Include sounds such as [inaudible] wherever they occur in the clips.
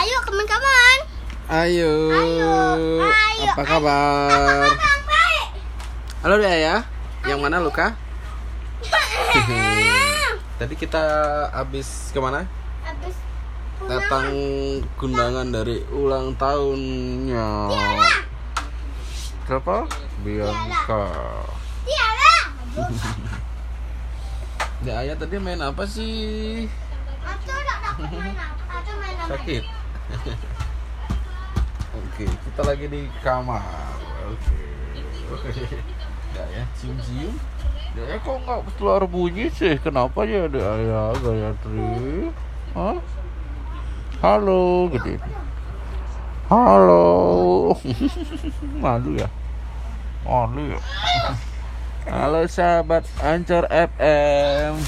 Ayo kawan-kawan. Ayo. Ayo, ayo. Apa kabar? Kawan baik. Halo Dea ya. Yang mana Luka? [laughs] Tadi kita habis ke mana? Habis Datang undangan dari ulang tahunnya. Siapa? Bianca. Tiara. Ya [laughs] ayah tadi main apa sih? Atau tak dapat main apa? Atau main apa? Sakit. [laughs] Oke, kita lagi di kamar. Oke. [laughs] Ya ya, cium-cium. Ya kok nggak keluar bunyi sih? Kenapa ya ada ayah Gayatri? Hah? Halo, gede. Halo. [laughs] Malu ya? Malu ya? Halo sahabat Ancor FM.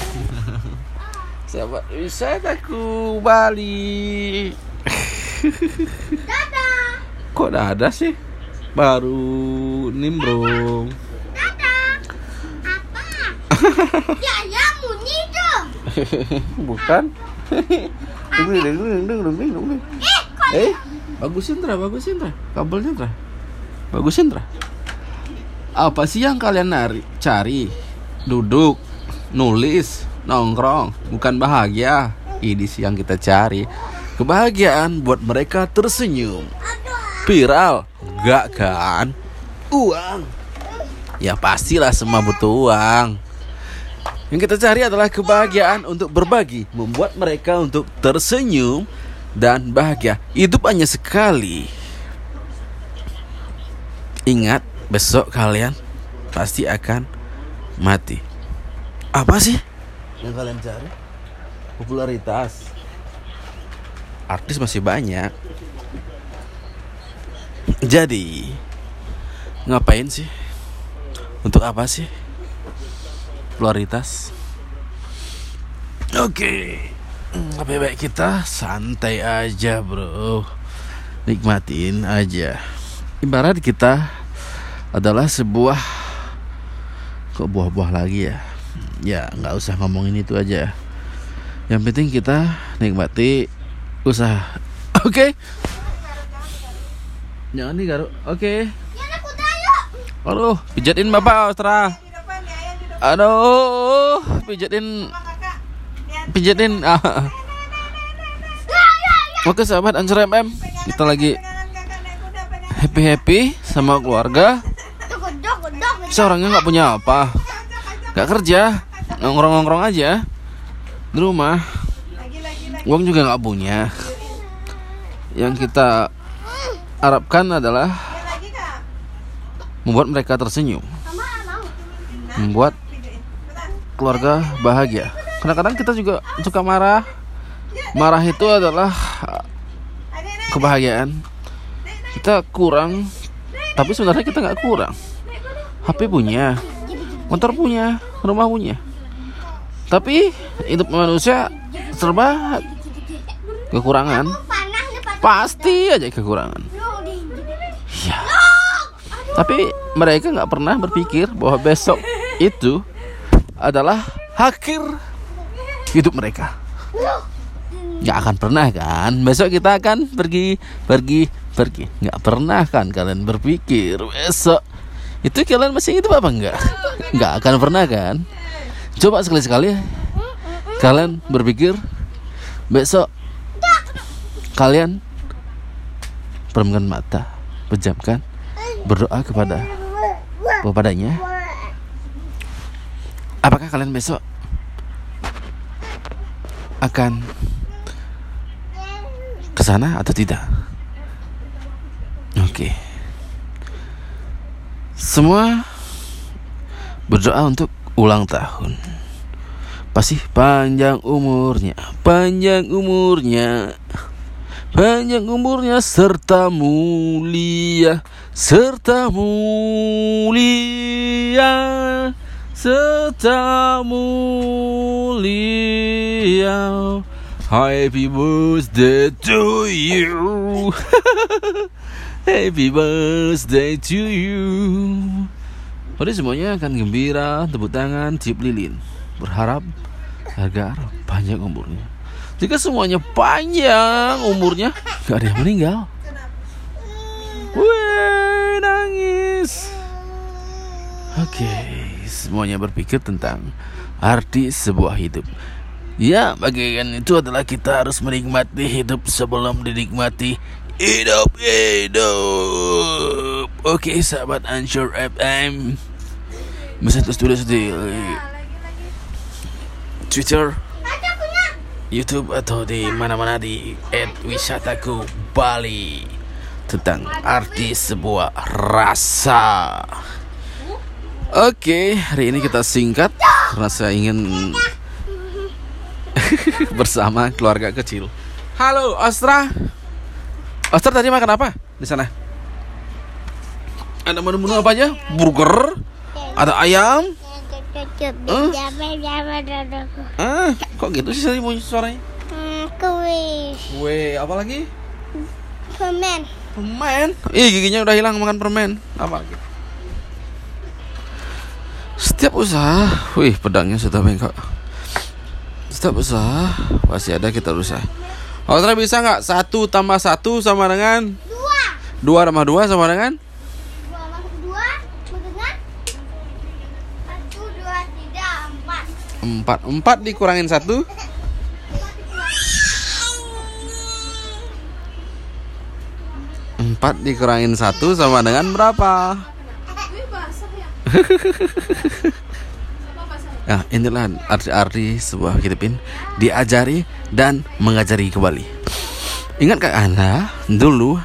Sahabat wisataku Bali. Dadah. Kok ada sih? Baru nimbrung. Dadah. Apa? Bukan? Eh, Eh, bagusin Tra, bagusin Tra. Kabelnya Tra. Bagusin Tra. Apa sih yang kalian nari? Cari, duduk, nulis, nongkrong, bukan bahagia. Ini sih yang kita cari. Kebahagiaan buat mereka tersenyum. Viral, enggak kan? Uang. Ya pastilah semua butuh uang. Yang kita cari adalah kebahagiaan untuk berbagi, membuat mereka untuk tersenyum dan bahagia. Hidup hanya sekali. Ingat, besok kalian pasti akan mati. Apa sih yang kalian cari? Popularitas. Artis masih banyak. Jadi, ngapain sih? Untuk apa sih? Popularitas. Oke. Hmm, Lebih baik kita santai aja, Bro. Nikmatin aja. Ibarat kita adalah sebuah kok buah-buah lagi ya. Ya, nggak usah ngomongin itu aja. Yang penting kita nikmati usaha. [laughs] Oke. Jangan digaruk. Oke. Ya nak kuda yuk. Aduh, pijatin Bapak, Ostra. Aduh, pijatin pijatin ah. Oke sahabat Ansur MM Kita lagi happy-happy sama keluarga Tuh godok godok. Saya orangnya nggak punya apa nggak kerja Nongkrong-nongkrong aja Di rumah Uang juga nggak punya. Yang kita harapkan adalah Membuat mereka tersenyum. Membuat keluarga bahagia. Kadang-kadang kita juga suka marah. Marah itu adalah kebahagiaan. Kita kurang Tapi sebenarnya kita nggak kurang. HP punya Motor punya Rumah punya. Tapi hidup manusia serba kekurangan. Pasti aja kekurangan. Ya. Tapi mereka nggak pernah berpikir bahwa besok itu adalah akhir hidup mereka. Nggak akan pernah kan? Besok kita akan pergi, pergi, pergi. Nggak pernah kan kalian berpikir besok itu kalian masih hidup apa enggak? Nggak akan pernah kan? Coba sekali-sekali kalian berpikir besok kalian peremkan mata, pejamkan, berdoa kepada kepadanya. Apakah kalian besok akan ke sana atau tidak? Oke. Semua berdoa untuk ulang tahun. Pasti panjang umurnya, panjang umurnya. Panjang umurnya serta mulia Serta mulia Serta mulia. Happy birthday to you. [laughs] Happy birthday to you. Pada semuanya akan gembira Tepuk tangan, tiup lilin. Berharap agar panjang umurnya Jika semuanya panjang umurnya, gak ada yang meninggal. Wih, nangis. Oke, semuanya berpikir tentang arti sebuah hidup. Ya, bagian itu adalah kita harus menikmati hidup sebelum dinikmati hidup hidup. Oke, sahabat Answer FM. Bisa terus tulis di Twitter, Ada punya. YouTube atau di mana-mana di @wisataku Bali tentang arti sebuah rasa. Oke, hari ini kita singkat karena saya ingin [laughs] bersama keluarga kecil. Halo, Astra. Astra tadi makan apa di sana? Ada menu-menu apa aja? Burger, ada ayam. Ah, kok gitu sih saya mau suaranya? Hmm, kuis. Kue, apa lagi? Permen. Permen. Ih, giginya udah hilang makan permen. Apa lagi? Setiap usaha, wih pedangnya sudah bengkok. Setiap usaha pasti ada kita berusaha. Austra bisa nggak satu tambah satu sama dengan Dua. dua tambah dua sama dengan Dua dua. Dengan. Satu, dua, tiga, empat. empat dikurangin satu empat dikurangin satu sama dengan berapa? Nah, [laughs] inilah arti-arti sebuah hitupin diajari dan mengajari kembali. Ingatkah Anda dulu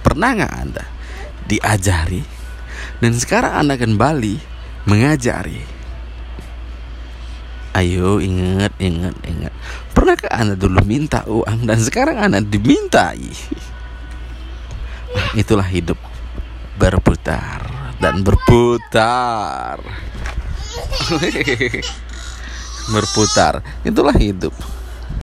pernah nggak Anda diajari dan sekarang Anda kembali mengajari? Ayo ingat, ingat, ingat. Pernahkah Anda dulu minta uang dan sekarang Anda dimintai? Nah, itulah hidup berputar dan berputar. [laughs] berputar. Itulah hidup.